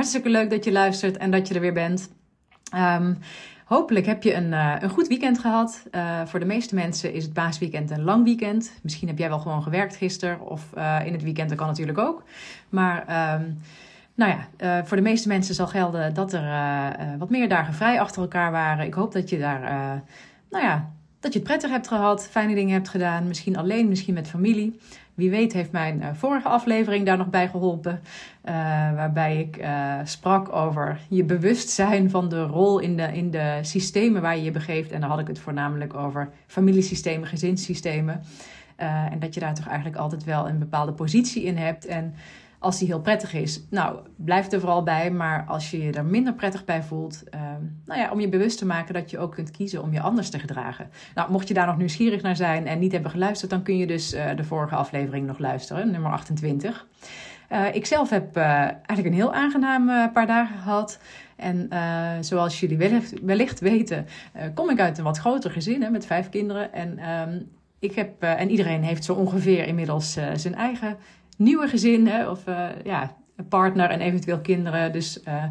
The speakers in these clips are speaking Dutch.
Hartstikke leuk dat je luistert en dat je er weer bent. Um, hopelijk heb je een, uh, een goed weekend gehad. Uh, voor de meeste mensen is het paasweekend een lang weekend. Misschien heb jij wel gewoon gewerkt gisteren of uh, in het weekend, dat kan natuurlijk ook. Maar... Um, nou ja, voor de meeste mensen zal gelden dat er wat meer dagen vrij achter elkaar waren. Ik hoop dat je daar, nou ja, dat je het prettig hebt gehad, fijne dingen hebt gedaan. Misschien alleen, misschien met familie. Wie weet heeft mijn vorige aflevering daar nog bij geholpen. waarbij ik sprak over je bewustzijn van de rol in de, in de systemen waar je je begeeft. En dan had ik het voornamelijk over familiesystemen, gezinssystemen. en dat je daar toch eigenlijk altijd wel een bepaalde positie in hebt. En als die heel prettig is, nou, blijf er vooral bij. Maar als je je er minder prettig bij voelt, uh, nou ja, om je bewust te maken dat je ook kunt kiezen om je anders te gedragen. Nou, mocht je daar nog nieuwsgierig naar zijn en niet hebben geluisterd, dan kun je dus uh, de vorige aflevering nog luisteren, nummer 28. Uh, ik zelf heb uh, eigenlijk een heel aangenaam paar dagen gehad. En zoals jullie wellicht, wellicht weten, kom ik uit een wat groter gezin hè, met vijf kinderen. En um, ik heb, en iedereen heeft zo ongeveer inmiddels zijn eigen nieuwe gezin of uh, ja, een partner en eventueel kinderen. Dus uh,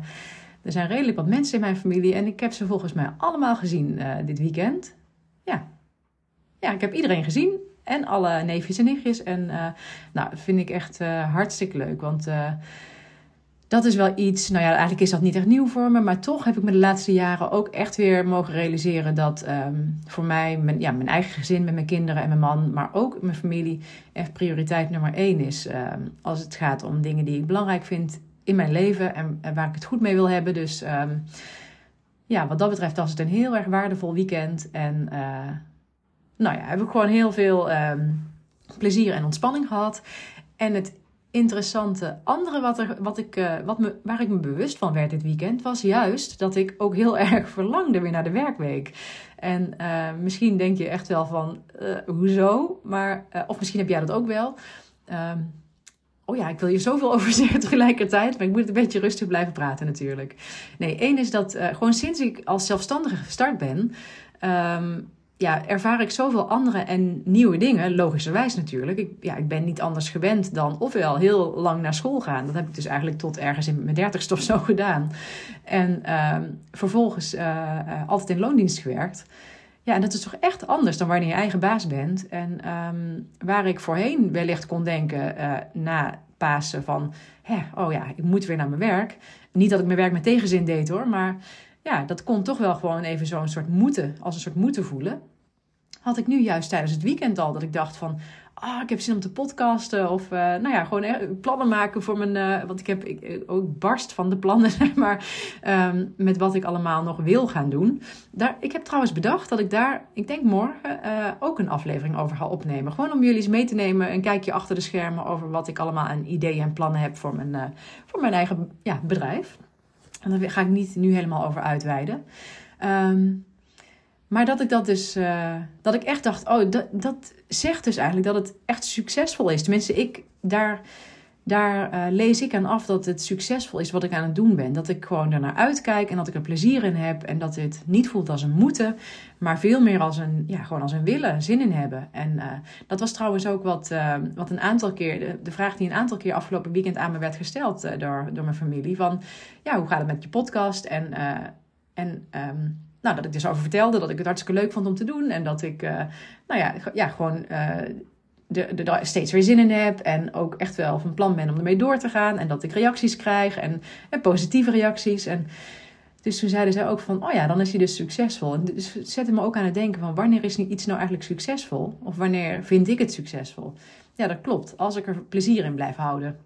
er zijn redelijk wat mensen in mijn familie en ik heb ze volgens mij allemaal gezien uh, dit weekend. Ja. ja, ik heb iedereen gezien en alle neefjes en nichtjes. En nou, dat vind ik echt hartstikke leuk, want dat is wel iets, nou ja, eigenlijk is dat niet echt nieuw voor me, maar toch heb ik me de laatste jaren ook echt weer mogen realiseren dat um, voor mij, mijn, ja, mijn eigen gezin met mijn kinderen en mijn man, maar ook mijn familie, echt prioriteit nummer één is. Um, als het gaat om dingen die ik belangrijk vind in mijn leven en, waar ik het goed mee wil hebben. Dus um, ja, wat dat betreft was het een heel erg waardevol weekend. En uh, nou ja, heb ik gewoon heel veel plezier en ontspanning gehad. En het interessante andere wat er, wat ik, uh, wat me, waar ik me bewust van werd dit weekend, was juist dat ik ook heel erg verlangde weer naar de werkweek. En uh, misschien denk je echt wel van, uh, hoezo? Maar, of misschien heb jij dat ook wel. Um, oh ja, ik wil je zoveel over zeggen tegelijkertijd, maar ik moet een beetje rustig blijven praten natuurlijk. Nee, één is dat gewoon sinds ik als zelfstandige gestart ben, um, ja, ervaar ik zoveel andere en nieuwe dingen, logischerwijs natuurlijk. Ik, ja, ik ben niet anders gewend dan ofwel heel lang naar school gaan. Dat heb ik dus eigenlijk tot ergens in mijn dertigste of zo gedaan. En uh, vervolgens uh, uh, altijd in loondienst gewerkt. Ja, en dat is toch echt anders dan wanneer je eigen baas bent. En um, waar ik voorheen wellicht kon denken uh, na Pasen van... Hè, oh ja, ik moet weer naar mijn werk. Niet dat ik mijn werk met tegenzin deed hoor, maar ja, dat kon toch wel gewoon even zo'n soort moeten, als een soort moeten voelen. Had ik nu juist tijdens het weekend al dat ik dacht van, ah, ik heb zin om te podcasten. Of uh, nou ja, gewoon plannen maken voor mijn, uh, want ik heb ik, ook barst van de plannen, zeg maar, um, met wat ik allemaal nog wil gaan doen. Daar, ik heb trouwens bedacht dat ik daar, ik denk morgen, ook een aflevering over ga opnemen. Gewoon om jullie eens mee te nemen, een kijkje achter de schermen over wat ik allemaal aan ideeën en plannen heb voor mijn, voor mijn eigen ja, bedrijf. En daar ga ik niet nu helemaal over uitweiden. Um, maar dat ik dat dus, uh, dat ik echt dacht, oh, dat, dat zegt dus eigenlijk dat het echt succesvol is. Tenminste, ik, daar, daar uh, lees ik aan af dat het succesvol is wat ik aan het doen ben. Dat ik gewoon ernaar uitkijk en dat ik er plezier in heb. En dat dit niet voelt als een moeten, maar veel meer als een, ja, gewoon als een willen, zin in hebben. En uh, dat was trouwens ook wat, wat een aantal keer, de, vraag die een aantal keer afgelopen weekend aan me werd gesteld door, door mijn familie. Van, ja, hoe gaat het met je podcast? En, en um, nou, dat ik dus over vertelde dat ik het hartstikke leuk vond om te doen. En dat ik, nou ja, ja gewoon er steeds weer zin in heb. En ook echt wel van plan ben om ermee door te gaan. En dat ik reacties krijg en, positieve reacties. En Dus toen zeiden zij ook van, oh ja, dan is hij dus succesvol. En dus het zette me ook aan het denken van, wanneer is iets nou eigenlijk succesvol? Of wanneer vind ik het succesvol? Ja, dat klopt. Als ik er plezier in blijf houden.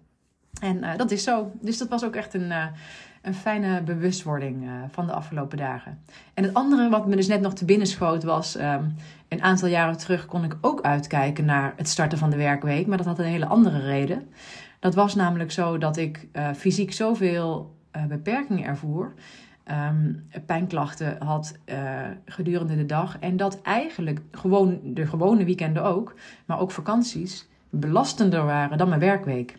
En uh, dat is zo. Dus dat was ook echt een, uh, een fijne bewustwording uh, van de afgelopen dagen. En het andere wat me dus net nog te binnen schoot was... Um, een aantal jaren terug kon ik ook uitkijken naar het starten van de werkweek. Maar dat had een hele andere reden. Dat was namelijk zo dat ik fysiek zoveel beperkingen ervoer um, pijnklachten had gedurende de dag. En dat eigenlijk gewoon de gewone weekenden ook, maar ook vakanties, belastender waren dan mijn werkweek.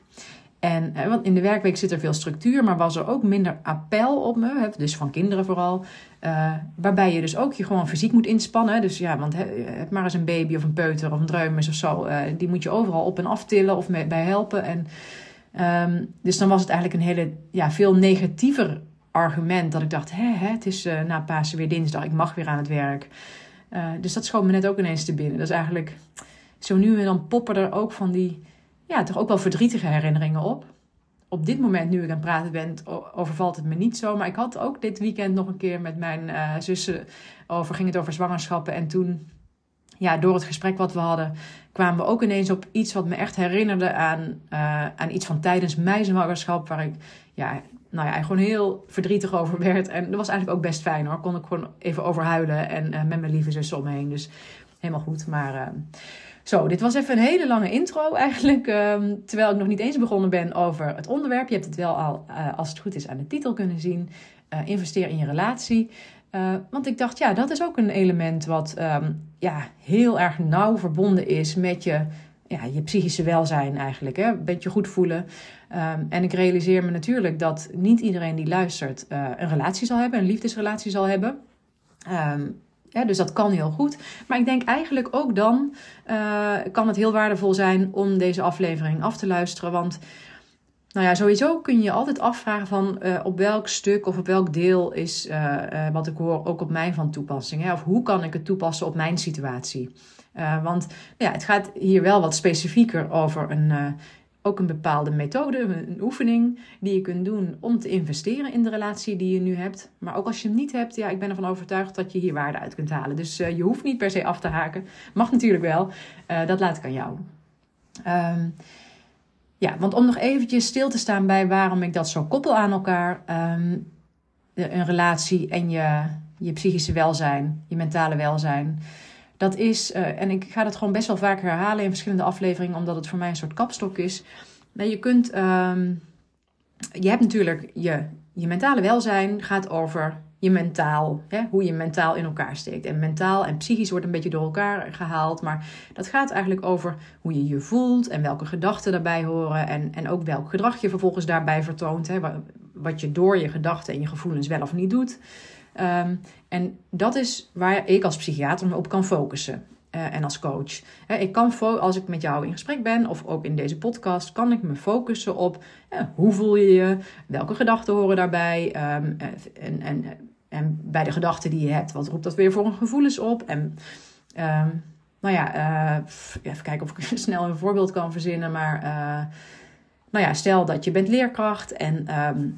En want in de werkweek zit er veel structuur, maar was er ook minder appel op me, dus van kinderen vooral. Uh, waarbij je dus ook je gewoon fysiek moet inspannen. Dus ja, want heb maar eens een baby of een peuter of een dreumes of zo. die moet je overal op en aftillen of mee, bij helpen. En, um, dus dan was het eigenlijk een hele, ja, veel negatiever argument dat ik dacht, hè, hè het is uh, na Pasen weer dinsdag, ik mag weer aan het werk. Dus dat schoot me net ook ineens te binnen. Dat is eigenlijk zo nu en dan poppen er ook van die, ja, toch ook wel verdrietige herinneringen op. Op dit moment, nu ik aan het praten ben, overvalt het me niet zo. Maar ik had ook dit weekend nog een keer met mijn uh, zussen over, ging het over zwangerschappen. En toen, ja, door het gesprek wat we hadden, kwamen we ook ineens op iets wat me echt herinnerde aan, aan iets van tijdens mijn zwangerschap. Waar ik, ja, nou ja, gewoon heel verdrietig over werd. En dat was eigenlijk ook best fijn hoor. Kon ik gewoon even over huilen en uh, met mijn lieve zus omheen. Dus helemaal goed. Maar zo, dit was even een hele lange intro eigenlijk. Uh, terwijl ik nog niet eens begonnen ben over het onderwerp. Je hebt het wel al, uh, als het goed is, aan de titel kunnen zien. investeer in je relatie. want ik dacht, ja, dat is ook een element wat um, ja, heel erg nauw verbonden is met je ja, je psychische welzijn eigenlijk. Hè? Een beetje goed voelen. Um, en ik realiseer me natuurlijk dat niet iedereen die luistert een relatie zal hebben, een liefdesrelatie zal hebben. Um, dus dat kan heel goed. Maar ik denk eigenlijk ook dan uh, kan het heel waardevol zijn om deze aflevering af te luisteren. Want nou ja, sowieso kun je je altijd afvragen van uh, op welk stuk of op welk deel is wat ik hoor ook op mij van toepassing. Hè? Of hoe kan ik het toepassen op mijn situatie. Want ja, het gaat hier wel wat specifieker over een, ook een bepaalde methode, een oefening die je kunt doen om te investeren in de relatie die je nu hebt. Maar ook als je hem niet hebt, ja, ik ben ervan overtuigd dat je hier waarde uit kunt halen. Dus uh, je hoeft niet per se af te haken. Mag natuurlijk wel. dat laat ik aan jou. Um, ja, want om nog eventjes stil te staan bij waarom ik dat zo koppel aan elkaar. Um, een relatie en je, je psychische welzijn, je mentale welzijn. Dat is, uh, en ik ga dat gewoon best wel vaak herhalen in verschillende afleveringen, omdat het voor mij een soort kapstok is. Maar je kunt, um, je hebt natuurlijk je, je mentale welzijn gaat over je mentaal, hè, hoe je mentaal in elkaar steekt. En mentaal en psychisch wordt een beetje door elkaar gehaald, maar dat gaat eigenlijk over hoe je je voelt en welke gedachten daarbij horen en, en ook welk gedrag je vervolgens daarbij vertoont. Hè, wat je door je gedachten en je gevoelens wel of niet doet. Um, en dat is waar ik als psychiater me op kan focussen. Uh, en als coach. Ik kan als ik met jou in gesprek ben, of ook in deze podcast, kan ik me focussen op uh, hoe voel je je, welke gedachten horen daarbij. Um, en, en, en bij de gedachten die je hebt, wat roept dat weer voor een gevoelens op? En um, nou ja, even kijken of ik snel een voorbeeld kan verzinnen. Maar nou ja, stel dat je bent leerkracht en um,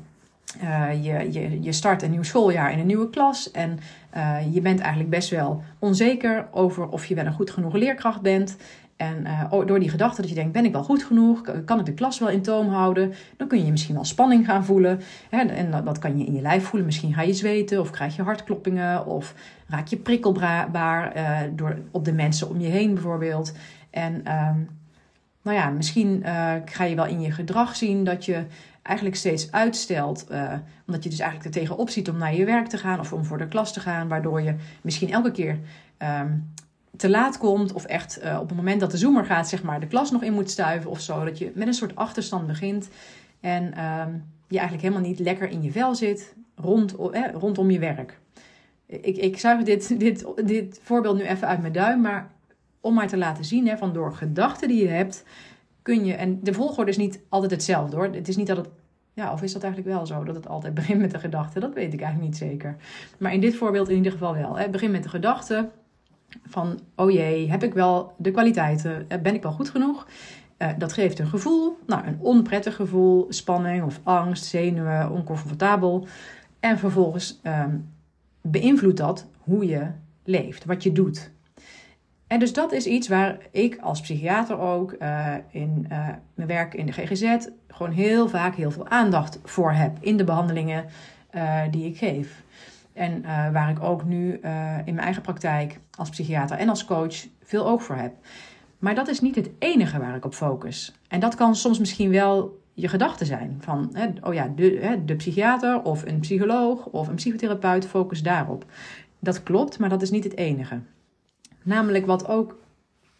uh, je, je, je start een nieuw schooljaar in een nieuwe klas en uh, je bent eigenlijk best wel onzeker over of je wel een goed genoeg leerkracht bent. En uh, door die gedachte dat je denkt, ben ik wel goed genoeg? Kan ik de klas wel in toom houden? Dan kun je misschien wel spanning gaan voelen. Hè? En dat, dat, kan je in je lijf voelen. Misschien ga je zweten of krijg je hartkloppingen of raak je prikkelbaar door, op de mensen om je heen bijvoorbeeld. En ehm, nou ja, misschien ga je wel in je gedrag zien dat je eigenlijk steeds uitstelt. Uh, omdat je dus eigenlijk er tegenop ziet om naar je werk te gaan of om voor de klas te gaan. Waardoor je misschien elke keer um, te laat komt. Of echt uh, op het moment dat de zoomer gaat, zeg maar, de klas nog in moet stuiven of zo. Dat je met een soort achterstand begint. En um, je eigenlijk helemaal niet lekker in je vel zit rond, eh, rondom je werk. Ik, ik zuig dit, dit, dit voorbeeld nu even uit mijn duim. Maar om maar te laten zien, hè, van door gedachten die je hebt kun je, en de volgorde is niet altijd hetzelfde hoor. Het is niet dat het, ja, of is dat eigenlijk wel zo, dat het altijd begint met de gedachte? Dat weet ik eigenlijk niet zeker. Maar in dit voorbeeld in ieder geval wel. Het begint met de gedachte van, oh jee, heb ik wel de kwaliteiten? Eh, ben ik wel goed genoeg? Uh, dat geeft een gevoel, nou, een onprettig gevoel, spanning of angst, zenuwen, oncomfortabel. En vervolgens um, beïnvloedt dat hoe je leeft, wat je doet. En dus dat is iets waar ik als psychiater ook uh, in uh, mijn werk in de GGZ gewoon heel vaak heel veel aandacht voor heb in de behandelingen uh, die ik geef. En waar ik ook nu in mijn eigen praktijk als psychiater en als coach veel oog voor heb. Maar dat is niet het enige waar ik op focus. En dat kan soms misschien wel je gedachte zijn. Van, hè, oh ja, de, de psychiater of een psycholoog of een psychotherapeut focust daarop. Dat klopt, maar dat is niet het enige. Namelijk wat ook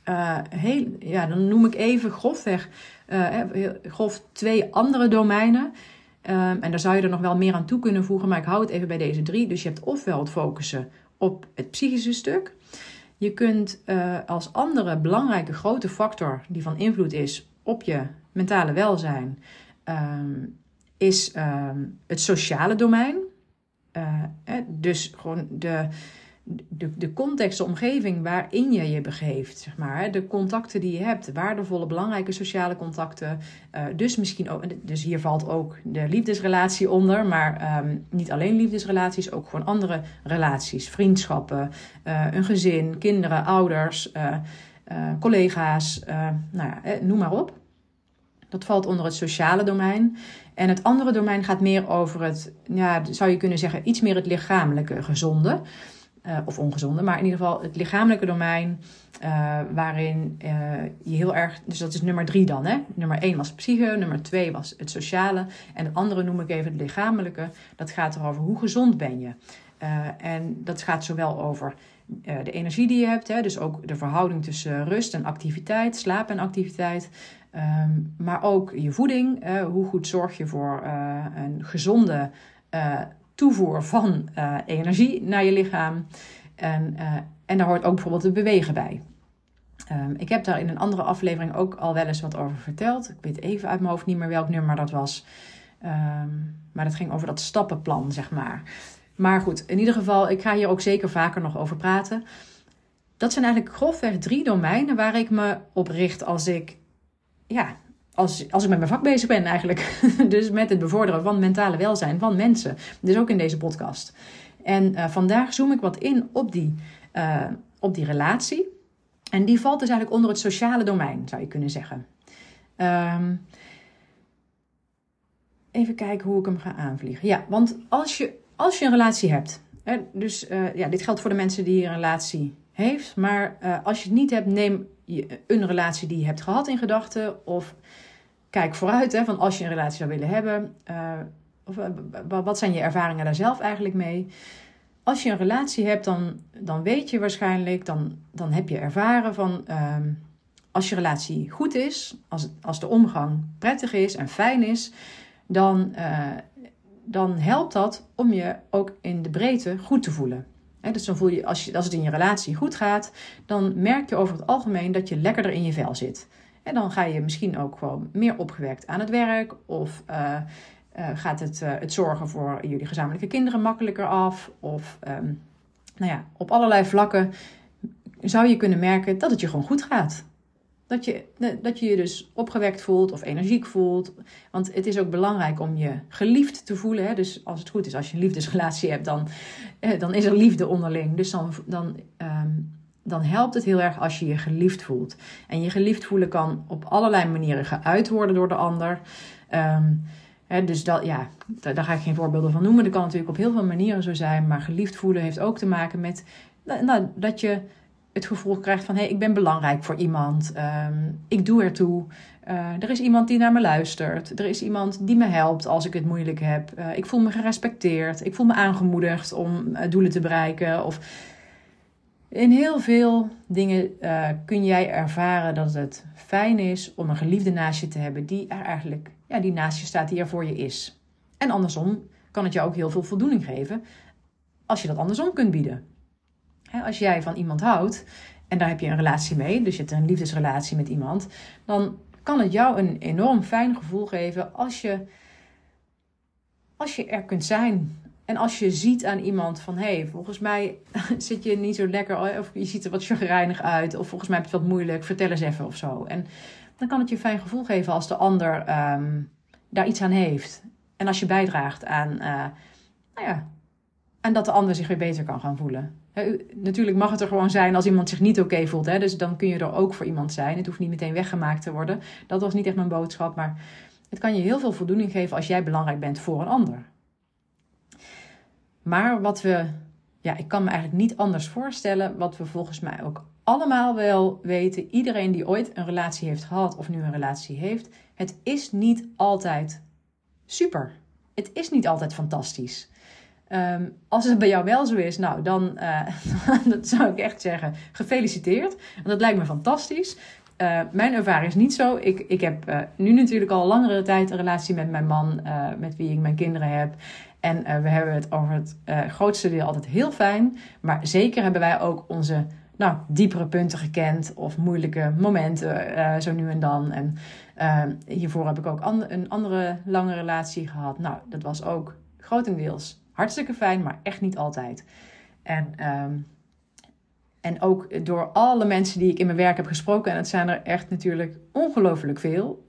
uh, heel, ja, dan noem ik even grofweg, uh, grof twee andere domeinen. Um, en daar zou je er nog wel meer aan toe kunnen voegen, maar ik hou het even bij deze drie. Dus je hebt ofwel het focussen op het psychische stuk. Je kunt uh, als andere belangrijke grote factor die van invloed is op je mentale welzijn, um, is um, het sociale domein. Dus gewoon de, de, de context, de omgeving waarin je je begeeft, zeg maar. De contacten die je hebt, waardevolle, belangrijke sociale contacten. Uh, dus misschien ook, dus hier valt ook de liefdesrelatie onder, maar um, niet alleen liefdesrelaties, ook gewoon andere relaties, vriendschappen, uh, een gezin, kinderen, ouders, uh, collega's, nou ja, noem maar op. Dat valt onder het sociale domein. En het andere domein gaat meer over het, ja, zou je kunnen zeggen, iets meer het lichamelijke gezonde. Uh, of ongezonde, maar in ieder geval het lichamelijke domein, uh, waarin uh, je heel erg, dus dat is nummer drie dan, hè? Nummer één was psyche, nummer twee was het sociale, en het andere noem ik even het lichamelijke. Dat gaat erover hoe gezond ben je. en dat gaat zowel over de energie die je hebt, hè? dus ook de verhouding tussen rust en activiteit, slaap en activiteit. Um, maar ook je voeding, hoe goed zorg je voor een gezonde toevoer van uh, energie naar je lichaam. En, uh, en daar hoort ook bijvoorbeeld het bewegen bij. Um, ik heb daar in een andere aflevering ook al wel eens wat over verteld. Ik weet even uit mijn hoofd niet meer welk nummer dat was. Um, maar dat ging over dat stappenplan, zeg maar. Maar goed, in ieder geval, ik ga hier ook zeker vaker nog over praten. Dat zijn eigenlijk grofweg drie domeinen waar ik me op richt als ik ja, als, als ik met mijn vak bezig ben eigenlijk. dus met het bevorderen van mentale welzijn van mensen. Dus ook in deze podcast. En uh, vandaag zoom ik wat in op die, uh, op die relatie. En die valt dus eigenlijk onder het sociale domein, zou je kunnen zeggen. Um, even kijken hoe ik hem ga aanvliegen. Ja, want als je, als je een relatie hebt. Hè, dus uh, ja, dit geldt voor de mensen die een relatie heeft. Maar als je het niet hebt, neem je een relatie die je hebt gehad in gedachten. Of kijk vooruit, hè, van als je een relatie zou willen hebben. Uh, of, uh, wat zijn je ervaringen daar zelf eigenlijk mee? Als je een relatie hebt, dan, dan weet je waarschijnlijk, dan, dan heb je ervaren van uh, als je relatie goed is, als, als de omgang prettig is en fijn is, dan, uh, dan helpt dat om je ook in de breedte goed te voelen. Dus dan voel je als, je, als het in je relatie goed gaat, dan merk je over het algemeen dat je lekkerder in je vel zit. En dan ga je misschien ook gewoon meer opgewerkt aan het werk. Of uh, uh, gaat het, uh, het zorgen voor jullie gezamenlijke kinderen makkelijker af. Of um, nou ja, op allerlei vlakken zou je kunnen merken dat het je gewoon goed gaat. Dat je, dat je je dus opgewekt voelt of energiek voelt. Want het is ook belangrijk om je geliefd te voelen. Hè? Dus als het goed is, als je een liefdesrelatie hebt, dan, dan is er liefde onderling. Dus dan, dan um, dan helpt het heel erg als je je geliefd voelt. En je geliefd voelen kan op allerlei manieren geuit worden door de ander. Um, dus dat, ja, daar, ga ik geen voorbeelden van noemen. Dat kan natuurlijk op heel veel manieren zo zijn. Maar geliefd voelen heeft ook te maken met nou, dat je het gevoel krijgt van... hé, ik ben belangrijk voor iemand. Um, ik doe ertoe. Uh, er is iemand die naar me luistert. Er is iemand die me helpt als ik het moeilijk heb. Uh, ik voel me gerespecteerd. Ik voel me aangemoedigd om uh, doelen te bereiken. Of in heel veel dingen uh, kun jij ervaren dat het fijn is om een geliefde naast je te hebben die er eigenlijk ja, die naast je staat, die er voor je is. En andersom kan het je ook heel veel voldoening geven als je dat andersom kunt bieden. als jij van iemand houdt en daar heb je een relatie mee, dus je hebt een liefdesrelatie met iemand, dan kan het jou een enorm fijn gevoel geven als je, als je er kunt zijn en als je ziet aan iemand van, hé, hey, volgens mij zit je niet zo lekker, of je ziet er wat chagrijnig uit, of volgens mij heb je het wat moeilijk, vertel eens even of zo. En dan kan het je een fijn gevoel geven als de ander um, daar iets aan heeft. En als je bijdraagt aan, uh, nou ja, en dat de ander zich weer beter kan gaan voelen. natuurlijk mag het er gewoon zijn als iemand zich niet oké voelt. Hè? Dus dan kun je er ook voor iemand zijn. Het hoeft niet meteen weggemaakt te worden. Dat was niet echt mijn boodschap. Maar het kan je heel veel voldoening geven als jij belangrijk bent voor een ander. Maar wat we, ja, ik kan me eigenlijk niet anders voorstellen. Wat we volgens mij ook allemaal wel weten. Iedereen die ooit een relatie heeft gehad of nu een relatie heeft. Het is niet altijd super. Het is niet altijd fantastisch. Ehm, als het bij jou wel zo is, nou dan uh, dat zou ik echt zeggen, gefeliciteerd. Want dat lijkt me fantastisch. Uh, mijn ervaring is niet zo. Ik, ik heb uh, nu natuurlijk al langere tijd een relatie met mijn man, met wie ik mijn kinderen heb. En we hebben het over het grootste deel altijd heel fijn. Maar zeker hebben wij ook onze nou, diepere punten gekend of moeilijke momenten, zo nu en dan. En hiervoor heb ik ook een andere lange relatie gehad. Nou, dat was ook grotendeels Hartstikke fijn, maar echt niet altijd. En, ehm, en ook door alle mensen die ik in mijn werk heb gesproken, en het zijn er echt natuurlijk ongelooflijk veel,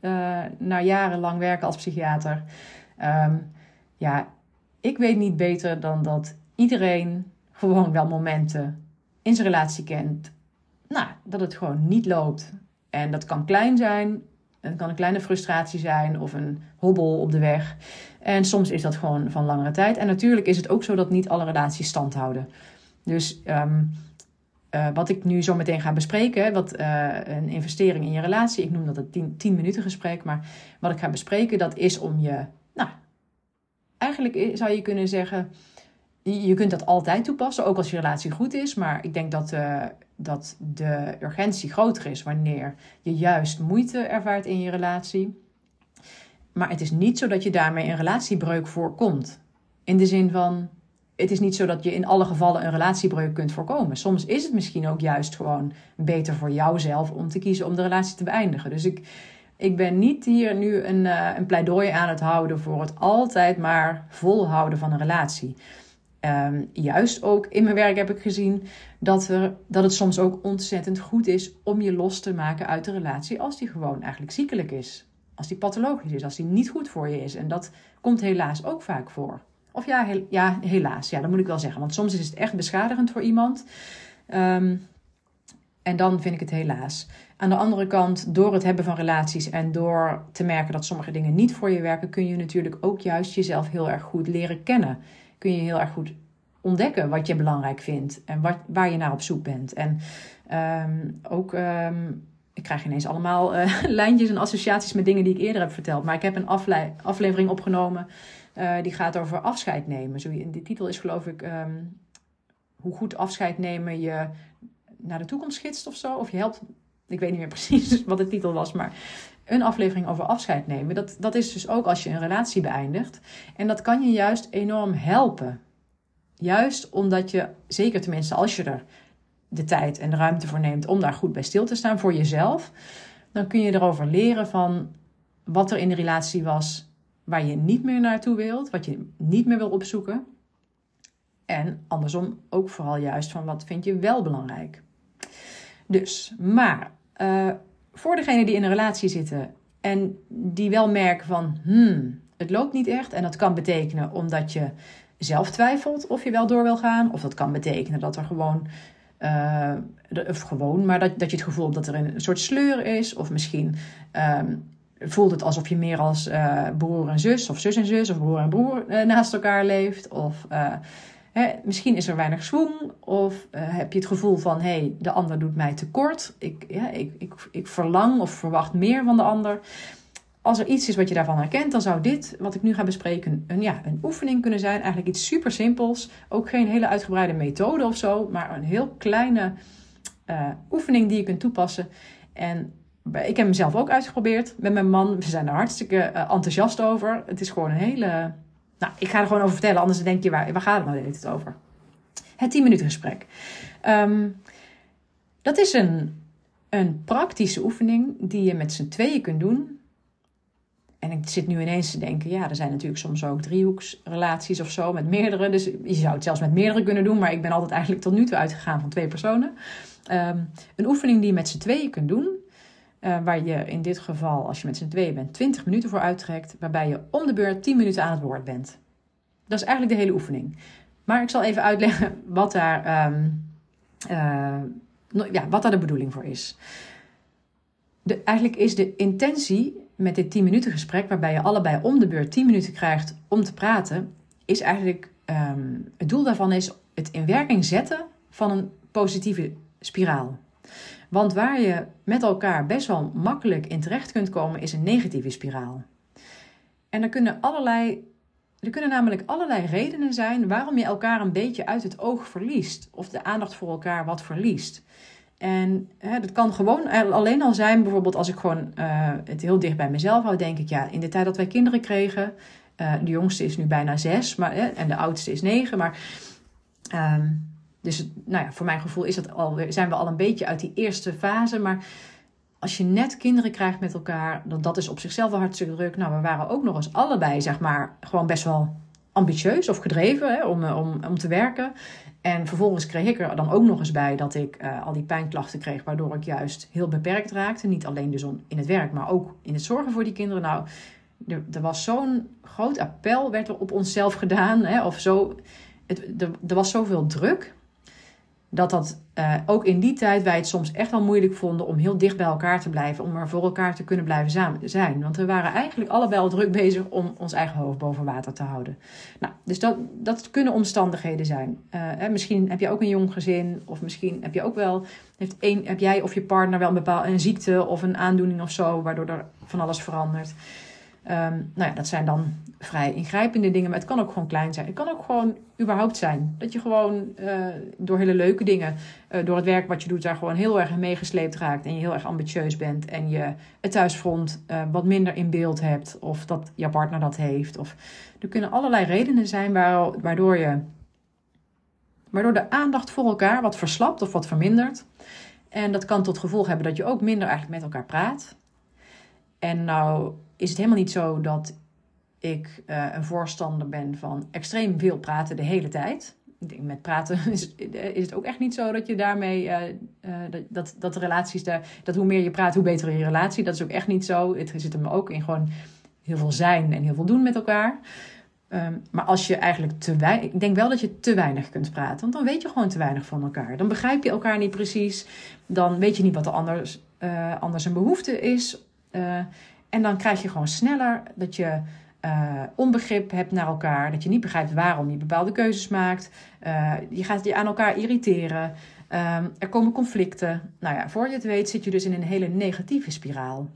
na jarenlang werken als psychiater. Ehm, ja, ik weet niet beter dan dat iedereen gewoon wel momenten in zijn relatie kent. Nou, dat het gewoon niet loopt. En dat kan klein zijn, het kan een kleine frustratie zijn of een hobbel op de weg. En soms is dat gewoon van langere tijd. En natuurlijk is het ook zo dat niet alle relaties stand houden. Dus um, uh, wat ik nu zo meteen ga bespreken, wat uh, een investering in je relatie, ik noem dat het 10 minuten gesprek, maar wat ik ga bespreken, dat is om je, eigenlijk zou je kunnen zeggen, je kunt dat altijd toepassen, ook als je relatie goed is. Maar ik denk dat, uh, dat de urgentie groter is wanneer je juist moeite ervaart in je relatie. Maar het is niet zo dat je daarmee een relatiebreuk voorkomt. In de zin van, het is niet zo dat je in alle gevallen een relatiebreuk kunt voorkomen. Soms is het misschien ook juist gewoon beter voor jouzelf om te kiezen om de relatie te beëindigen. Dus ik, ik ben niet hier nu een, uh, een pleidooi aan het houden voor het altijd maar volhouden van een relatie. Um, juist ook in mijn werk heb ik gezien dat, er, dat het soms ook ontzettend goed is om je los te maken uit de relatie als die gewoon eigenlijk ziekelijk is. Als die pathologisch is, als die niet goed voor je is. En dat komt helaas ook vaak voor. Of ja, ja helaas, ja, dat moet ik wel zeggen. Want soms is het echt beschadigend voor iemand. Um, en dan vind ik het helaas. Aan de andere kant, door het hebben van relaties en door te merken dat sommige dingen niet voor je werken, kun je natuurlijk ook juist jezelf heel erg goed leren kennen kun je heel erg goed ontdekken wat je belangrijk vindt en wat, waar je naar op zoek bent. En um, ook, um, ik krijg ineens allemaal uh, lijntjes en associaties met dingen die ik eerder heb verteld. Maar ik heb een afle aflevering opgenomen uh, die gaat over afscheid nemen. Zo, de titel is geloof ik um, hoe goed afscheid nemen je naar de toekomst gidst of zo. Of je helpt, ik weet niet meer precies wat de titel was, maar een aflevering over afscheid nemen. Dat, dat is dus ook als je een relatie beëindigt. En dat kan je juist enorm helpen. Juist omdat je, zeker tenminste als je er de tijd en de ruimte voor neemt om daar goed bij stil te staan voor jezelf, dan kun je erover leren van wat er in de relatie was waar je niet meer naartoe wilt, wat je niet meer wil opzoeken. En andersom ook vooral juist van wat vind je wel belangrijk. Dus, maar uh, voor degenen die in een relatie zitten en die wel merken van, hmm, het loopt niet echt. En dat kan betekenen omdat je zelf twijfelt of je wel door wil gaan. Of dat kan betekenen dat er gewoon, uh, of gewoon, maar dat, dat je het gevoel hebt dat er een soort sleur is. Of misschien um, voelt het alsof je meer als uh, broer en zus, of zus en zus, of broer en broer naast elkaar leeft. Of misschien is er weinig zwoeng of uh, heb je het gevoel van hé, hey, de ander doet mij tekort. Ik, ja, ik, ik, ik verlang of verwacht meer van de ander. Als er iets is wat je daarvan herkent, dan zou dit, wat ik nu ga bespreken, een, ja, een oefening kunnen zijn. Eigenlijk iets super simpels. Ook geen hele uitgebreide methode of zo, maar een heel kleine uh, oefening die je kunt toepassen. En ik heb hem ook uitgeprobeerd met mijn man. We zijn er hartstikke uh, enthousiast over. Het is gewoon een hele nou, ik ga er gewoon over vertellen, anders denk je, waar, waar gaat het nou het over? Het 10 minuten gesprek. Um, dat is een, een praktische oefening die je met z'n tweeën kunt doen. En ik zit nu ineens te denken, ja, er zijn natuurlijk soms ook driehoeksrelaties of zo met meerdere. Dus je zou het zelfs met meerdere kunnen doen, maar ik ben altijd eigenlijk tot nu toe uitgegaan van twee personen. Um, een oefening die je met z'n tweeën kunt doen. Uh, waar je in dit geval, als je met z'n tweeën bent, 20 minuten voor uittrekt. Waarbij je om de beurt 10 minuten aan het woord bent. Dat is eigenlijk de hele oefening. Maar ik zal even uitleggen wat daar, ehm, eh, ja, wat de bedoeling voor is. De, eigenlijk is de intentie met dit 10 minuten gesprek, waarbij je allebei om de beurt 10 minuten krijgt om te praten, is eigenlijk ehm, het doel daarvan is het in werking zetten van een positieve spiraal. Want waar je met elkaar best wel makkelijk in terecht kunt komen, is een negatieve spiraal. En er kunnen allerlei. Er kunnen namelijk allerlei redenen zijn waarom je elkaar een beetje uit het oog verliest. Of de aandacht voor elkaar wat verliest. En hè, dat kan gewoon alleen al zijn, bijvoorbeeld als ik gewoon uh, het heel dicht bij mezelf hou, denk ik, ja, in de tijd dat wij kinderen kregen, uh, de jongste is nu bijna zes maar, en de oudste is negen, maar um, dus nou ja, voor mijn gevoel is al, zijn we al een beetje uit die eerste fase. Maar als je net kinderen krijgt met elkaar, dan dat is op zichzelf wel hartstikke druk. Nou, we waren ook nog eens allebei, zeg maar, gewoon best wel ambitieus of gedreven hè, om, om, om te werken. En vervolgens kreeg ik er dan ook nog eens bij dat ik uh, al die pijnklachten kreeg, waardoor ik juist heel beperkt raakte. Niet alleen dus in het werk, maar ook in het zorgen voor die kinderen. Nou, er, er was zo'n groot appel, werd er op onszelf gedaan. Hè, of zo, het, er, er was zoveel druk dat dat uh, ook in die tijd wij het soms echt wel moeilijk vonden om heel dicht bij elkaar te blijven, om er voor elkaar te kunnen blijven zijn. Want we waren eigenlijk allebei al druk bezig om ons eigen hoofd boven water te houden. Nou, dus dat, dat kunnen omstandigheden zijn. Uh, hè, misschien heb je ook een jong gezin, of misschien heb je ook wel, heeft een, heb jij of je partner wel een bepaalde een ziekte of een aandoening of zo, waardoor er van alles verandert. Um, nou ja, dat zijn dan vrij ingrijpende dingen, maar het kan ook gewoon klein zijn. Het kan ook gewoon überhaupt zijn. Dat je gewoon uh, door hele leuke dingen, uh, door het werk wat je doet, daar gewoon heel erg meegesleept raakt. En je heel erg ambitieus bent. En je het thuisfront uh, wat minder in beeld hebt. Of dat je partner dat heeft. Of er kunnen allerlei redenen zijn waardoor je. Waardoor de aandacht voor elkaar wat verslapt of wat vermindert. En dat kan tot gevolg hebben dat je ook minder eigenlijk met elkaar praat. En nou is het helemaal niet zo dat ik uh, een voorstander ben van extreem veel praten de hele tijd. Ik denk, met praten is, is het ook echt niet zo dat je daarmee, uh, uh, dat, dat de relaties daar, dat hoe meer je praat, hoe beter je relatie. Dat is ook echt niet zo. Het zit hem ook in gewoon heel veel zijn en heel veel doen met elkaar. Um, maar als je eigenlijk te weinig, ik denk wel dat je te weinig kunt praten, want dan weet je gewoon te weinig van elkaar. Dan begrijp je elkaar niet precies, dan weet je niet wat de anders, anders een behoefte is. En dan krijg je gewoon sneller dat je uh, onbegrip hebt naar elkaar. Dat je niet begrijpt waarom je bepaalde keuzes maakt. Uh, je gaat je aan elkaar irriteren. Er komen conflicten. Nou ja, voor je het weet zit je dus in een hele negatieve spiraal.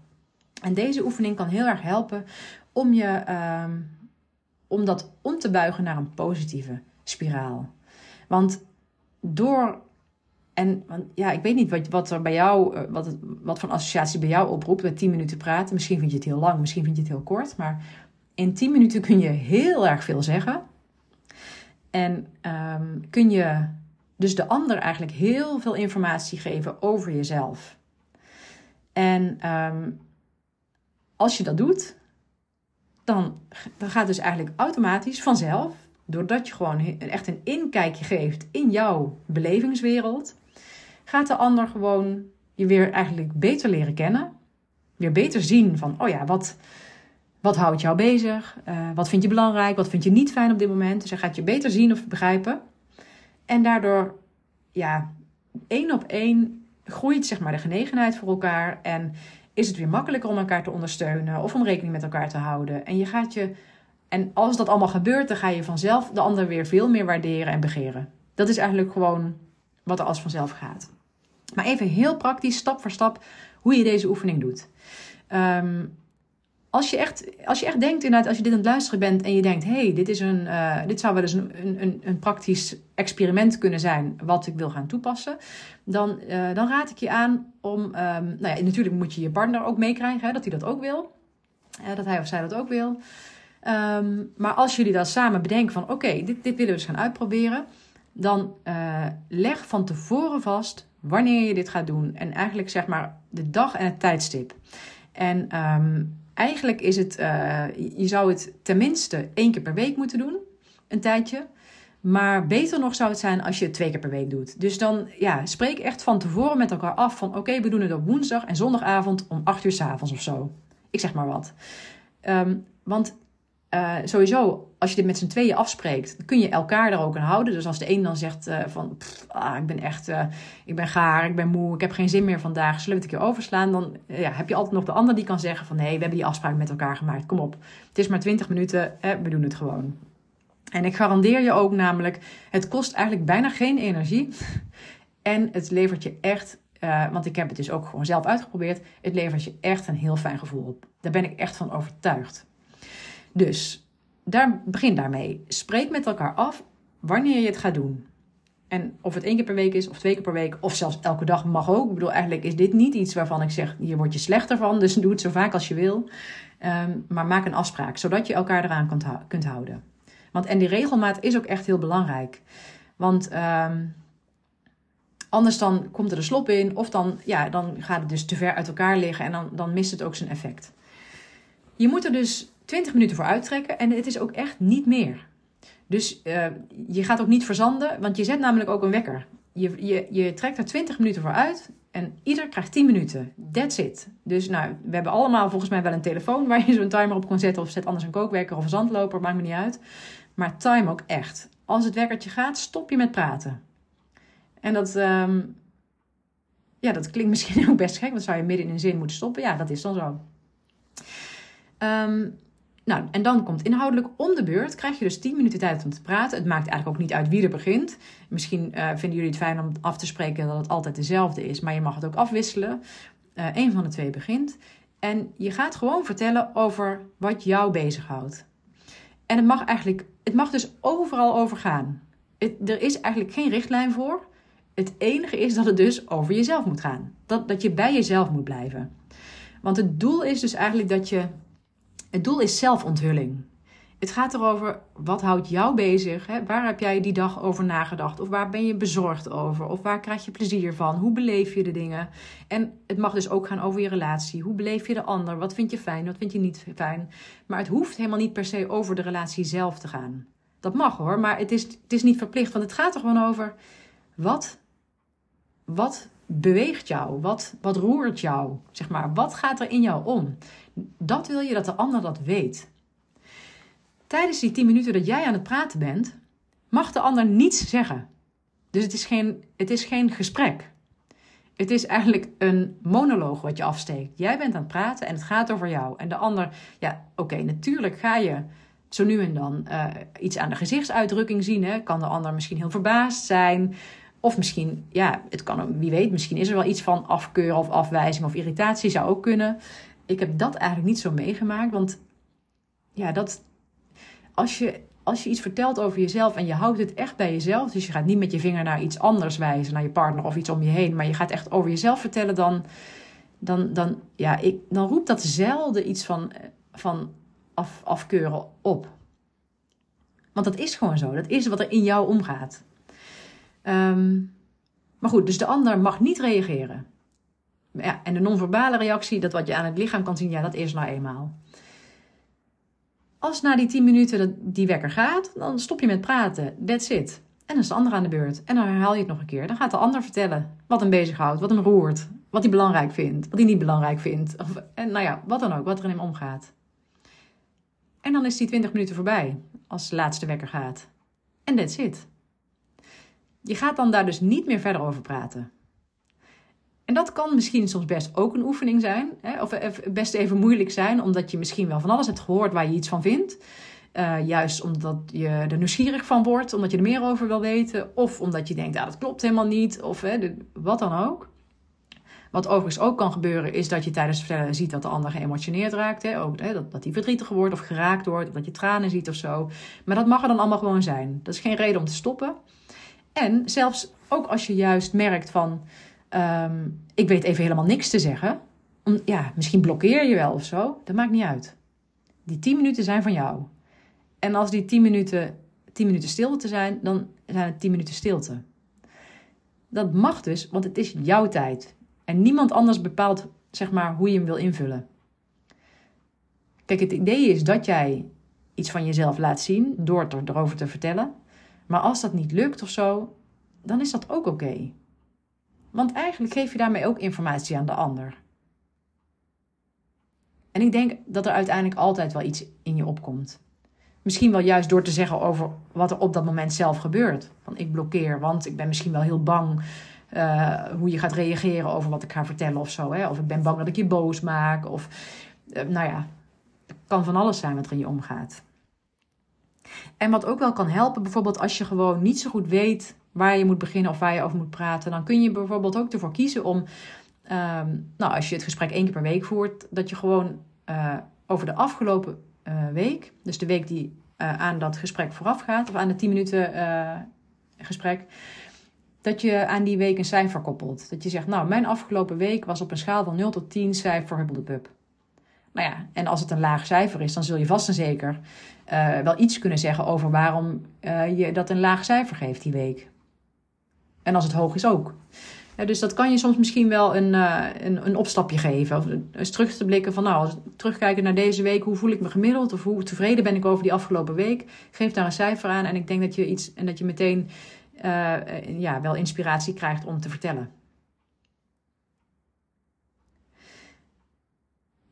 En deze oefening kan heel erg helpen om, je, um, om dat om te buigen naar een positieve spiraal. Want door en want, ja, ik weet niet wat, wat er bij jou, eh, wat, wat voor associatie bij jou oproept met 10 minuten praten. Misschien vind je het heel lang, misschien vind je het heel kort. Maar in 10 minuten kun je heel erg veel zeggen. En um, kun je dus de ander eigenlijk heel veel informatie geven over jezelf. En um, als je dat doet, dan, dan gaat dus eigenlijk automatisch vanzelf, doordat je gewoon echt een inkijkje geeft in jouw belevingswereld, gaat de ander gewoon je weer eigenlijk beter leren kennen. Weer beter zien van, oh ja, wat, wat houdt jou bezig? Uh, wat vind je belangrijk? Wat vind je niet fijn op dit moment? Dus hij gaat je beter zien of begrijpen. En daardoor, ja, één op één groeit zeg maar de genegenheid voor elkaar. En is het weer makkelijker om elkaar te ondersteunen of om rekening met elkaar te houden. En je gaat je. En als dat allemaal gebeurt, dan ga je vanzelf de ander weer veel meer waarderen en begeren. Dat is eigenlijk gewoon wat er als vanzelf gaat. Maar even heel praktisch, stap voor stap, hoe je deze oefening doet. Um, als je echt, als je echt denkt, inderdaad, als je dit aan het luisteren bent en je denkt: hé, hey, dit, is een, uh, dit zou wel eens een, een, een praktisch experiment kunnen zijn wat ik wil gaan toepassen, dan, uh, dan raad ik je aan om, um, nou ja, natuurlijk moet je je partner ook meekrijgen, dat hij dat ook wil, uh, dat hij of zij dat ook wil. Um, maar als jullie dat samen bedenken van: oké, dit, dit willen we eens gaan uitproberen, dan leg van tevoren vast wanneer je dit gaat doen en eigenlijk zeg maar de dag en het tijdstip. En um, eigenlijk is het, uh, je zou het tenminste één keer per week moeten doen, een tijdje. Maar beter nog zou het zijn als je het twee keer per week doet. Dus dan ja, spreek echt van tevoren met elkaar af van oké, we doen het op woensdag en zondagavond om 8 uur s avonds of zo. Ik zeg maar wat. Um, want uh, sowieso, als je dit met z'n tweeën afspreekt, kun je elkaar er ook aan houden. Dus als de een dan zegt uh, van, ah, ik ben echt, uh, ik ben gaar, ik ben moe, ik heb geen zin meer vandaag, zullen we het een keer overslaan? Dan ja, heb je altijd nog de ander die kan zeggen van, nee, we hebben die afspraak met elkaar gemaakt, kom op. Het is maar 20 minuten, we doen het gewoon. En ik garandeer je ook namelijk, het kost eigenlijk bijna geen energie. En het levert je echt, want ik heb het dus ook gewoon zelf uitgeprobeerd, het levert je echt een heel fijn gevoel op. Daar ben ik echt van overtuigd. Dus daar, begin daarmee. Spreek met elkaar af wanneer je het gaat doen. En of het één keer per week is, of twee keer per week, of zelfs elke dag mag ook. Ik bedoel, eigenlijk is dit niet iets waarvan ik zeg, hier word je slechter van, dus doe het zo vaak als je wil. Ehm, maar maak een afspraak, zodat je elkaar eraan kunt, kunt, houden. Want, en die regelmaat is ook echt heel belangrijk. Want ehm, anders dan komt er de slop in, of dan, ja, dan gaat het dus te ver uit elkaar liggen en dan, dan mist het ook zijn effect. Je moet er dus 20 minuten voor uittrekken en het is ook echt niet meer. Dus uh, je gaat ook niet verzanden, want je zet namelijk ook een wekker. Je, je, je trekt er 20 minuten voor uit en ieder krijgt 10 minuten. That's it. Dus nou, we hebben allemaal volgens mij wel een telefoon waar je zo'n timer op kan zetten. Of zet anders een kookwekker of een zandloper, maakt me niet uit. Maar time ook echt. Als het wekkertje gaat, stop je met praten. En dat, um, ja, dat klinkt misschien ook best gek, want zou je midden in een zin moeten stoppen. Ja, dat is dan zo. Um, nou, en dan komt inhoudelijk om de beurt. Krijg je dus 10 minuten tijd om te praten. Het maakt eigenlijk ook niet uit wie er begint. Misschien uh, vinden jullie het fijn om af te spreken dat het altijd dezelfde is. Maar je mag het ook afwisselen. Uh, een van de twee begint. En je gaat gewoon vertellen over wat jou bezighoudt. En het mag eigenlijk, het mag dus overal over gaan. Er is eigenlijk geen richtlijn voor. Het enige is dat het dus over jezelf moet gaan. Dat, dat je bij jezelf moet blijven. Want het doel is dus eigenlijk dat je het doel is zelfonthulling. Het gaat erover wat houdt jou bezig? Hè? Waar heb jij die dag over nagedacht? Of waar ben je bezorgd over? Of waar krijg je plezier van? Hoe beleef je de dingen? En het mag dus ook gaan over je relatie. Hoe beleef je de ander? Wat vind je fijn? Wat vind je niet fijn? Maar het hoeft helemaal niet per se over de relatie zelf te gaan. Dat mag hoor, maar het is, het is niet verplicht. Want het gaat er gewoon over wat, wat beweegt jou? Wat, wat roert jou? Zeg maar, wat gaat er in jou om? Dat wil je dat de ander dat weet. Tijdens die 10 minuten dat jij aan het praten bent, mag de ander niets zeggen. Dus het is geen, het is geen gesprek. Het is eigenlijk een monoloog wat je afsteekt. Jij bent aan het praten en het gaat over jou. En de ander, ja, oké, natuurlijk ga je zo nu en dan uh, iets aan de gezichtsuitdrukking zien. Hè? Kan de ander misschien heel verbaasd zijn. Of misschien, ja, het kan, wie weet, misschien is er wel iets van afkeur of afwijzing of irritatie, zou ook kunnen ik heb dat eigenlijk niet zo meegemaakt. Want ja, dat, als, je, als je iets vertelt over jezelf en je houdt het echt bij jezelf. Dus je gaat niet met je vinger naar iets anders wijzen, naar je partner of iets om je heen. Maar je gaat echt over jezelf vertellen. Dan, dan, dan, ja, ik, dan roept dat zelden iets van, van af, afkeuren op. Want dat is gewoon zo. Dat is wat er in jou omgaat. Ehm, maar goed, dus de ander mag niet reageren. Ja, en de non-verbale reactie, dat wat je aan het lichaam kan zien, ja, dat is nou eenmaal. Als na die 10 minuten die wekker gaat, dan stop je met praten. That's it. En dan is de ander aan de beurt. En dan herhaal je het nog een keer. Dan gaat de ander vertellen wat hem bezighoudt, wat hem roert, wat hij belangrijk vindt, wat hij niet belangrijk vindt. Of, en nou ja, wat dan ook, wat er in hem omgaat. En dan is die 20 minuten voorbij als de laatste wekker gaat. En that's it. Je gaat dan daar dus niet meer verder over praten. En dat kan misschien soms best ook een oefening zijn. Hè? Of best even moeilijk zijn, omdat je misschien wel van alles hebt gehoord waar je iets van vindt. Uh, juist omdat je er nieuwsgierig van wordt, omdat je er meer over wil weten. Of omdat je denkt, ah, dat klopt helemaal niet. Of hè, wat dan ook. Wat overigens ook kan gebeuren, is dat je tijdens het vertellen ziet dat de ander geëmotioneerd raakt. Hè? Ook, hè, dat, dat hij verdrietig wordt of geraakt wordt, of dat je tranen ziet of zo. Maar dat mag er dan allemaal gewoon zijn. Dat is geen reden om te stoppen. En zelfs ook als je juist merkt van Ehm, ik weet even helemaal niks te zeggen. Om, ja, misschien blokkeer je wel of zo. Dat maakt niet uit. Die 10 minuten zijn van jou. En als die 10 minuten, 10 minuten stilte zijn, dan zijn het 10 minuten stilte. Dat mag dus, want het is jouw tijd. En niemand anders bepaalt zeg maar, hoe je hem wil invullen. Kijk, het idee is dat jij iets van jezelf laat zien door erover te vertellen. Maar als dat niet lukt of zo, dan is dat ook oké. Want eigenlijk geef je daarmee ook informatie aan de ander. En ik denk dat er uiteindelijk altijd wel iets in je opkomt. Misschien wel juist door te zeggen over wat er op dat moment zelf gebeurt. Van ik blokkeer, want ik ben misschien wel heel bang uh, hoe je gaat reageren over wat ik ga vertellen of zo. Hè? Of ik ben bang dat ik je boos maak. Of uh, nou ja, het kan van alles zijn wat er in je omgaat. En wat ook wel kan helpen, bijvoorbeeld als je gewoon niet zo goed weet waar je moet beginnen of waar je over moet praten, dan kun je bijvoorbeeld ook ervoor kiezen om, um, nou, als je het gesprek één keer per week voert, dat je gewoon uh, over de afgelopen uh, week, dus de week die uh, aan dat gesprek vooraf gaat, of aan de 10 minuten gesprek, dat je aan die week een cijfer koppelt. Dat je zegt, nou, mijn afgelopen week was op een schaal van 0 tot 10 cijfer Hubbel de Pub. Nou ja, en als het een laag cijfer is, dan zul je vast en zeker wel iets kunnen zeggen over waarom je dat een laag cijfer geeft die week. En als het hoog is ook. Dus dat kan je soms misschien wel een, uh, een, een, opstapje geven. Of eens terug te blikken van, nou, terugkijken naar deze week, hoe voel ik me gemiddeld? Of hoe tevreden ben ik over die afgelopen week? Geef daar een cijfer aan en ik denk dat je iets en dat je meteen ja, wel inspiratie krijgt om te vertellen.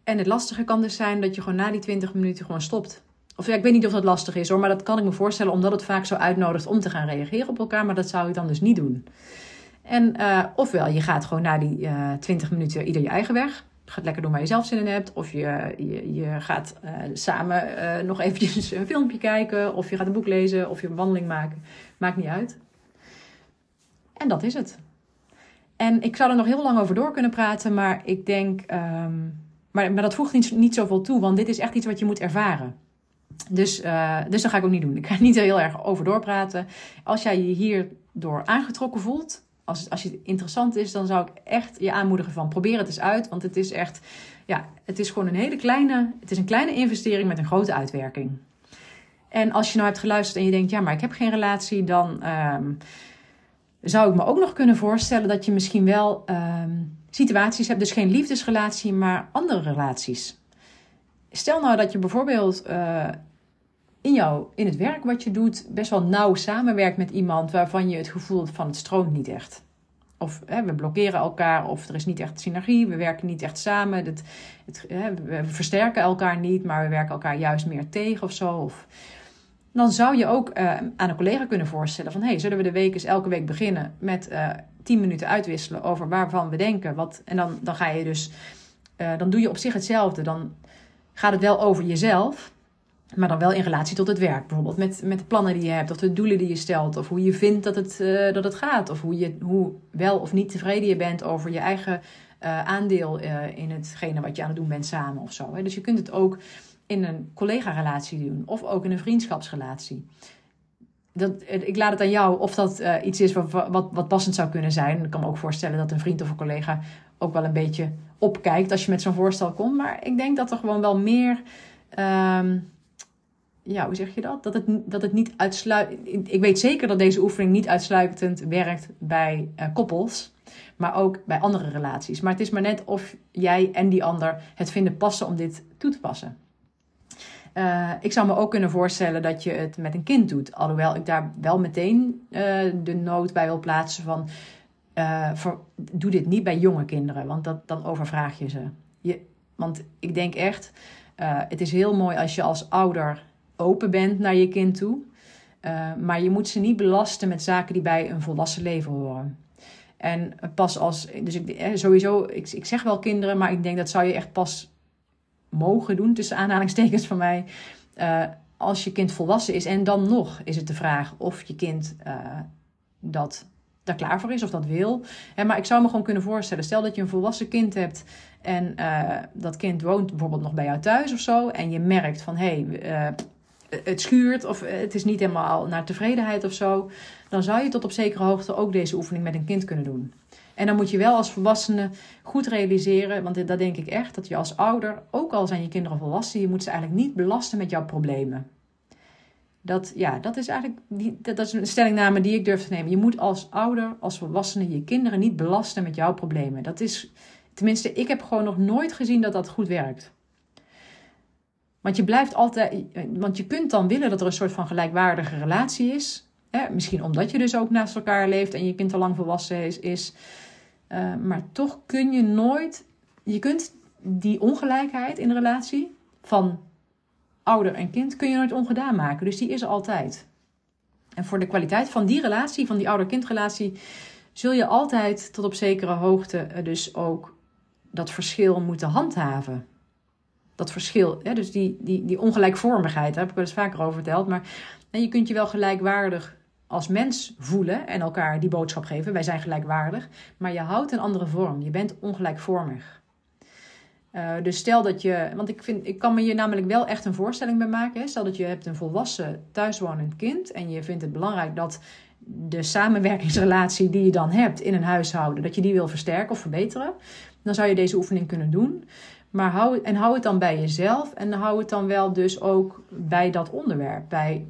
En het lastige kan dus zijn dat je gewoon na die 20 minuten gewoon stopt. Of ja, ik weet niet of dat lastig is hoor, maar dat kan ik me voorstellen omdat het vaak zo uitnodigt om te gaan reageren op elkaar. Maar dat zou ik dan dus niet doen. En uh, ofwel, je gaat gewoon na die uh, 20 minuten ieder je eigen weg. Je gaat lekker doen waar je zelf zin in hebt. Of je, je, je gaat uh, samen nog eventjes een filmpje kijken. Of je gaat een boek lezen. Of je een wandeling maken. Maakt niet uit. En dat is het. En ik zou er nog heel lang over door kunnen praten. Maar ik denk... Um, maar, maar dat voegt niet, niet zoveel toe. Want dit is echt iets wat je moet ervaren. Dus, uh, dus dat ga ik ook niet doen. Ik ga niet heel erg over doorpraten. Als jij je hierdoor aangetrokken voelt, als, als het interessant is, dan zou ik echt je aanmoedigen van probeer het eens uit. Want het is echt, ja, het is gewoon een hele kleine, het is een kleine investering met een grote uitwerking. En als je nou hebt geluisterd en je denkt, ja, maar ik heb geen relatie, dan um, zou ik me ook nog kunnen voorstellen dat je misschien wel um, situaties hebt, dus geen liefdesrelatie, maar andere relaties. Stel nou dat je bijvoorbeeld uh, in, jou, in het werk wat je doet best wel nauw samenwerkt met iemand waarvan je het gevoel van het stroomt niet echt. Of hè, we blokkeren elkaar, of er is niet echt synergie, we werken niet echt samen. Het, hè, we versterken elkaar niet, maar we werken elkaar juist meer tegen of zo. Of, dan zou je ook uh, aan een collega kunnen voorstellen van... hey, zullen we de week eens elke week beginnen met uh, 10 minuten uitwisselen over waarvan we denken. Wat, en dan, dan ga je dus... Dan doe je op zich hetzelfde. Dan gaat het wel over jezelf... Maar dan wel in relatie tot het werk. Bijvoorbeeld met, met de plannen die je hebt, of de doelen die je stelt, of hoe je vindt dat het, uh, dat het gaat. Of hoe, je, hoe wel of niet tevreden je bent over je eigen uh, aandeel uh, in hetgene wat je aan het doen bent samen of zo. Hè. Dus je kunt het ook in een collega-relatie doen, of ook in een vriendschapsrelatie. Dat, ik laat het aan jou of dat iets is wat, wat, wat passend zou kunnen zijn. Ik kan me ook voorstellen dat een vriend of een collega ook wel een beetje opkijkt als je met zo'n voorstel komt. Maar ik denk dat er gewoon wel meer. Um, ja, hoe zeg je dat? Dat het, dat het niet uitsluitend. Ik weet zeker dat deze oefening niet uitsluitend werkt bij uh, koppels, maar ook bij andere relaties. Maar het is maar net of jij en die ander het vinden passen om dit toe te passen. Uh, ik zou me ook kunnen voorstellen dat je het met een kind doet. Alhoewel ik daar wel meteen uh, de nood bij wil plaatsen van. Voor, doe dit niet bij jonge kinderen, want dat, dan overvraag je ze. Je, want ik denk echt, het is heel mooi als je als ouder open bent naar je kind toe. Uh, maar je moet ze niet belasten met zaken die bij een volwassen leven horen. En pas als, dus ik, eh, sowieso, ik, ik zeg wel kinderen, maar ik denk dat zou je echt pas mogen doen, tussen aanhalingstekens van mij, als je kind volwassen is. En dan nog is het de vraag of je kind dat daar klaar voor is of dat wil. Maar ik zou me gewoon kunnen voorstellen, stel dat je een volwassen kind hebt en uh, dat kind woont bijvoorbeeld nog bij jou thuis of zo. En je merkt van hé, hey, het schuurt of het is niet helemaal naar tevredenheid of zo, dan zou je tot op zekere hoogte ook deze oefening met een kind kunnen doen. En dan moet je wel als volwassene goed realiseren, want dat denk ik echt, dat je als ouder, ook al zijn je kinderen volwassen, je moet ze eigenlijk niet belasten met jouw problemen. Dat, ja, dat is eigenlijk die, dat is een stellingname die ik durf te nemen. Je moet als ouder, als volwassene, je kinderen niet belasten met jouw problemen. Dat is, tenminste, ik heb gewoon nog nooit gezien dat dat goed werkt. Want je blijft altijd, want je kunt dan willen dat er een soort van gelijkwaardige relatie is. Hè? Misschien omdat je dus ook naast elkaar leeft en je kind al lang volwassen is. is. Uh, maar toch kun je nooit, je kunt die ongelijkheid in de relatie van ouder en kind kun je nooit ongedaan maken. Dus die is er altijd. En voor de kwaliteit van die relatie, van die ouder-kindrelatie, zul je altijd tot op zekere hoogte eh, dus ook dat verschil moeten handhaven. Dat verschil, dus die, die, die ongelijkvormigheid, daar heb ik wel eens vaker over verteld. Maar je kunt je wel gelijkwaardig als mens voelen en elkaar die boodschap geven. Wij zijn gelijkwaardig, maar je houdt een andere vorm. Je bent ongelijkvormig. Uh, dus stel dat je, want ik, vind, ik kan me hier namelijk wel echt een voorstelling bij maken. Hè? Stel dat je hebt een volwassen thuiswonend kind en je vindt het belangrijk dat de samenwerkingsrelatie die je dan hebt in een huishouden, dat je die wil versterken of verbeteren, dan zou je deze oefening kunnen doen. Maar hou, en hou het dan bij jezelf en hou het dan wel dus ook bij dat onderwerp. Bij,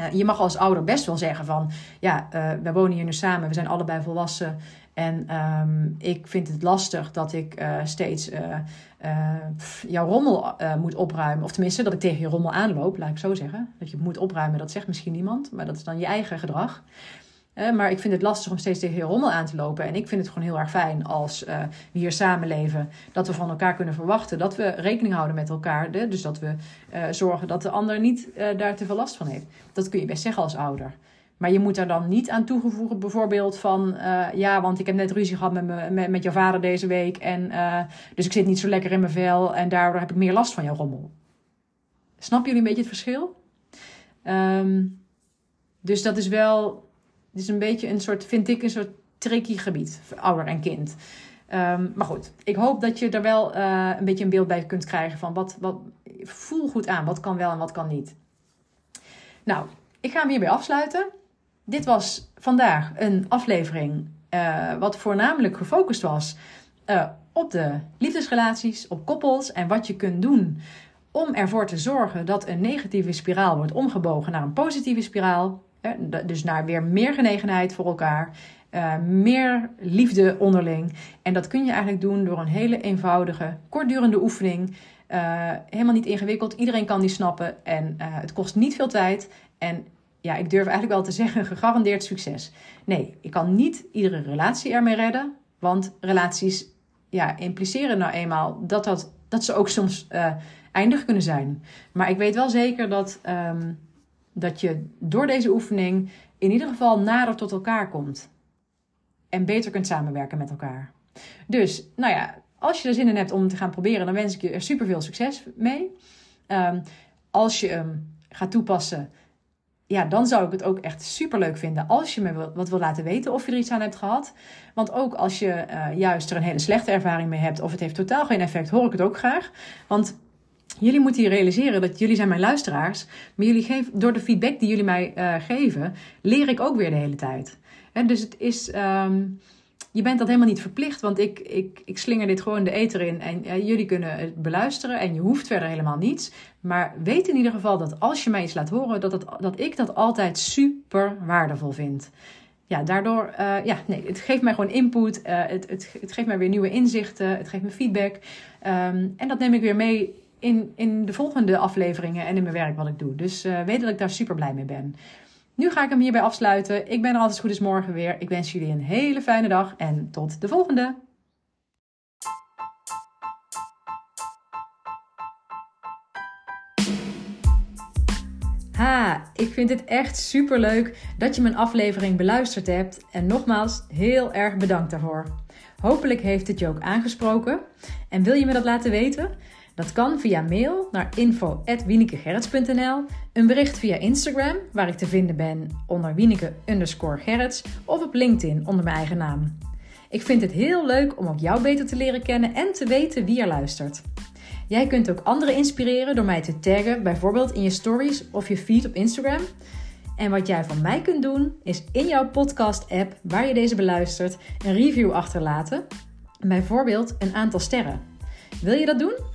uh, je mag als ouder best wel zeggen van, ja, uh, wij wonen hier nu samen, we zijn allebei volwassen en um, ik vind het lastig dat ik uh, steeds uh, uh, jouw rommel moet opruimen. Of tenminste, dat ik tegen je rommel aanloop, laat ik zo zeggen. Dat je moet opruimen, dat zegt misschien niemand. Maar dat is dan je eigen gedrag. maar ik vind het lastig om steeds tegen je rommel aan te lopen. En ik vind het gewoon heel erg fijn als we hier samenleven. Dat we van elkaar kunnen verwachten. Dat we rekening houden met elkaar. Dus dat we zorgen dat de ander niet daar te veel last van heeft. Dat kun je best zeggen als ouder. Maar je moet daar dan niet aan toevoegen, bijvoorbeeld van uh, ja, want ik heb net ruzie gehad met, me, met, met jouw vader deze week. En uh, dus ik zit niet zo lekker in mijn vel en daardoor heb ik meer last van jouw rommel. Snappen jullie een beetje het verschil? Um, dus dat is wel, het is een beetje een soort, vind ik, een soort tricky gebied, ouder en kind. Um, maar goed, ik hoop dat je er wel uh, een beetje een beeld bij kunt krijgen van wat, wat, voel goed aan, wat kan wel en wat kan niet. Nou, ik ga hem hierbij afsluiten dit was vandaag een aflevering uh, wat voornamelijk gefocust was uh, op de liefdesrelaties, op koppels en wat je kunt doen om ervoor te zorgen dat een negatieve spiraal wordt omgebogen naar een positieve spiraal. dus naar weer meer genegenheid voor elkaar, meer liefde onderling. En dat kun je eigenlijk doen door een hele eenvoudige, kortdurende oefening. helemaal niet ingewikkeld, iedereen kan die snappen en het kost niet veel tijd. En ja, ik durf eigenlijk wel te zeggen, gegarandeerd succes. Nee, ik kan niet iedere relatie ermee redden. Want relaties ja, impliceren nou eenmaal dat, dat, dat ze ook soms uh, eindig kunnen zijn. Maar ik weet wel zeker dat, um, dat je door deze oefening in ieder geval nader tot elkaar komt. En beter kunt samenwerken met elkaar. Dus, nou ja, als je er zin in hebt om te gaan proberen, dan wens ik je er super veel succes mee. Um, als je hem gaat toepassen, ja, dan zou ik het ook echt super leuk vinden als je me wat wil laten weten of je er iets aan hebt gehad. Want ook als je uh, juist er een hele slechte ervaring mee hebt of het heeft totaal geen effect, hoor ik het ook graag. Want jullie moeten hier realiseren dat jullie zijn mijn luisteraars. Maar jullie geven, door de feedback die jullie mij uh, geven, leer ik ook weer de hele tijd. En dus het is. Um, je bent dat helemaal niet verplicht, want ik, ik, ik slinger dit gewoon de eter in en jullie kunnen het beluisteren en je hoeft verder helemaal niets. Maar weet in ieder geval dat als je mij iets laat horen, dat, dat ik dat altijd super waardevol vind. Ja, daardoor, uh, ja, nee, het geeft mij gewoon input, uh, het, het, het geeft mij weer nieuwe inzichten, het geeft me feedback. Um, en dat neem ik weer mee in, in de volgende afleveringen en in mijn werk wat ik doe. Dus uh, weet dat ik daar super blij mee ben. Nu ga ik hem hierbij afsluiten. Ik ben er altijd goed als morgen weer. Ik wens jullie een hele fijne dag en tot de volgende. Ha, ik vind het echt super leuk dat je mijn aflevering beluisterd hebt. En nogmaals, heel erg bedankt daarvoor. Hopelijk heeft het je ook aangesproken. En wil je me dat laten weten? Dat kan via mail naar info.wienekegerrits.nl, een bericht via Instagram, waar ik te vinden ben onder Wieneke underscore Gerrits, of op LinkedIn onder mijn eigen naam. Ik vind het heel leuk om ook jou beter te leren kennen en te weten wie er luistert. Jij kunt ook anderen inspireren door mij te taggen, bijvoorbeeld in je stories of je feed op Instagram. En wat jij van mij kunt doen, is in jouw podcast-app waar je deze beluistert, een review achterlaten. Bijvoorbeeld een aantal sterren. Wil je dat doen?